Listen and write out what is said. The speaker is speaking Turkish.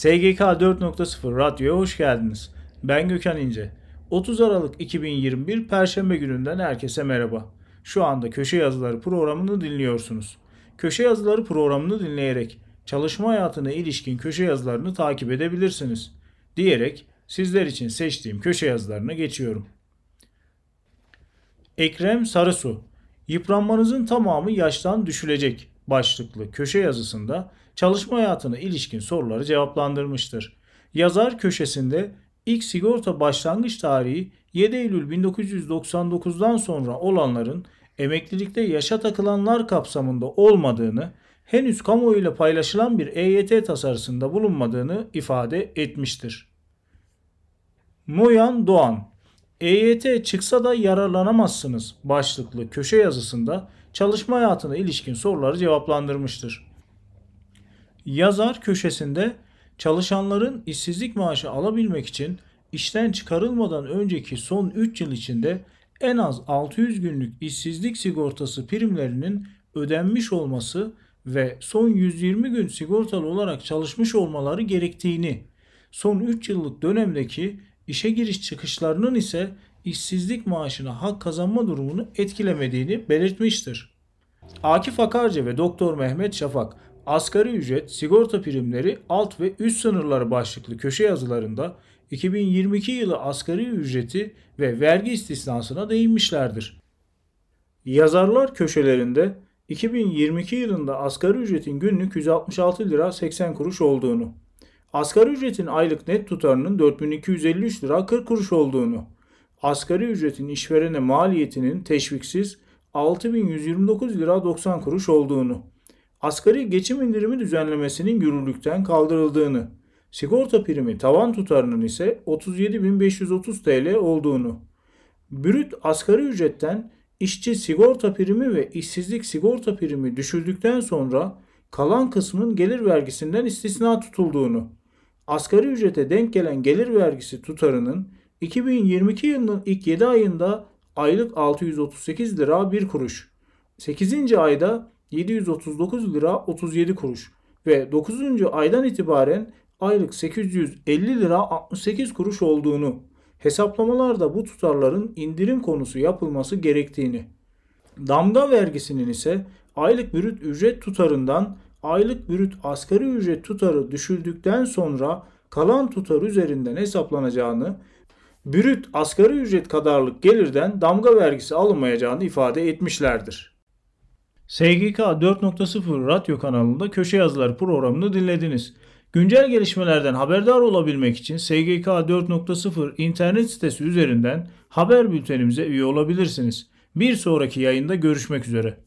SGK 4.0 Radyo'ya hoş geldiniz. Ben Gökhan İnce. 30 Aralık 2021 Perşembe gününden herkese merhaba. Şu anda Köşe Yazıları programını dinliyorsunuz. Köşe Yazıları programını dinleyerek çalışma hayatına ilişkin köşe yazılarını takip edebilirsiniz. Diyerek sizler için seçtiğim köşe yazılarına geçiyorum. Ekrem Sarısu Yıpranmanızın tamamı yaştan düşülecek başlıklı köşe yazısında çalışma hayatına ilişkin soruları cevaplandırmıştır. Yazar köşesinde ilk sigorta başlangıç tarihi 7 Eylül 1999'dan sonra olanların emeklilikte yaşa takılanlar kapsamında olmadığını, henüz kamuoyuyla paylaşılan bir EYT tasarısında bulunmadığını ifade etmiştir. Moyan Doğan EYT çıksa da yararlanamazsınız başlıklı köşe yazısında çalışma hayatına ilişkin soruları cevaplandırmıştır. Yazar köşesinde çalışanların işsizlik maaşı alabilmek için işten çıkarılmadan önceki son 3 yıl içinde en az 600 günlük işsizlik sigortası primlerinin ödenmiş olması ve son 120 gün sigortalı olarak çalışmış olmaları gerektiğini, son 3 yıllık dönemdeki işe giriş çıkışlarının ise işsizlik maaşına hak kazanma durumunu etkilemediğini belirtmiştir. Akif Akarca ve Doktor Mehmet Şafak asgari ücret, sigorta primleri, alt ve üst sınırları başlıklı köşe yazılarında 2022 yılı asgari ücreti ve vergi istisnasına değinmişlerdir. Yazarlar köşelerinde 2022 yılında asgari ücretin günlük 166 lira 80 kuruş olduğunu, asgari ücretin aylık net tutarının 4253 lira 40 kuruş olduğunu, asgari ücretin işverene maliyetinin teşviksiz 6129 lira 90 kuruş olduğunu, asgari geçim indirimi düzenlemesinin yürürlükten kaldırıldığını, sigorta primi tavan tutarının ise 37.530 TL olduğunu, brüt asgari ücretten işçi sigorta primi ve işsizlik sigorta primi düşüldükten sonra kalan kısmın gelir vergisinden istisna tutulduğunu, asgari ücrete denk gelen gelir vergisi tutarının 2022 yılının ilk 7 ayında aylık 638 lira 1 kuruş, 8. ayda 739 lira 37 kuruş ve 9. aydan itibaren aylık 850 lira 68 kuruş olduğunu, hesaplamalarda bu tutarların indirim konusu yapılması gerektiğini, damga vergisinin ise aylık brüt ücret tutarından aylık brüt asgari ücret tutarı düşüldükten sonra kalan tutar üzerinden hesaplanacağını, brüt asgari ücret kadarlık gelirden damga vergisi alınmayacağını ifade etmişlerdir. SGK 4.0 radyo kanalında köşe yazıları programını dinlediniz. Güncel gelişmelerden haberdar olabilmek için SGK 4.0 internet sitesi üzerinden haber bültenimize üye olabilirsiniz. Bir sonraki yayında görüşmek üzere.